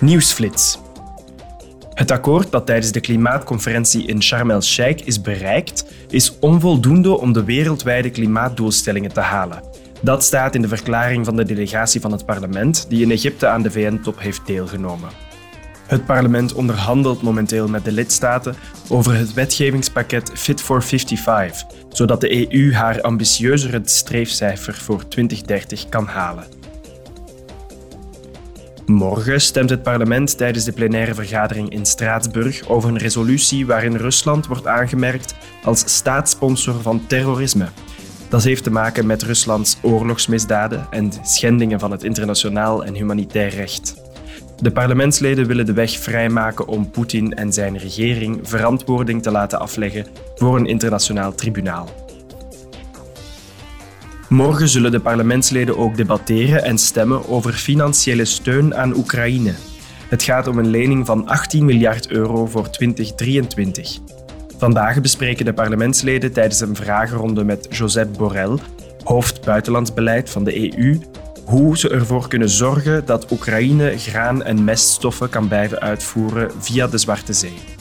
Nieuwsflits. Het akkoord dat tijdens de klimaatconferentie in Sharm el-Sheikh is bereikt, is onvoldoende om de wereldwijde klimaatdoelstellingen te halen. Dat staat in de verklaring van de delegatie van het parlement die in Egypte aan de VN-top heeft deelgenomen. Het parlement onderhandelt momenteel met de lidstaten over het wetgevingspakket Fit for 55, zodat de EU haar ambitieuzere streefcijfer voor 2030 kan halen. Morgen stemt het parlement tijdens de plenaire vergadering in Straatsburg over een resolutie waarin Rusland wordt aangemerkt als staatssponsor van terrorisme. Dat heeft te maken met Ruslands oorlogsmisdaden en schendingen van het internationaal en humanitair recht. De parlementsleden willen de weg vrijmaken om Poetin en zijn regering verantwoording te laten afleggen voor een internationaal tribunaal. Morgen zullen de parlementsleden ook debatteren en stemmen over financiële steun aan Oekraïne. Het gaat om een lening van 18 miljard euro voor 2023. Vandaag bespreken de parlementsleden tijdens een vragenronde met Josep Borrell, hoofd buitenlands beleid van de EU, hoe ze ervoor kunnen zorgen dat Oekraïne graan en meststoffen kan blijven uitvoeren via de Zwarte Zee.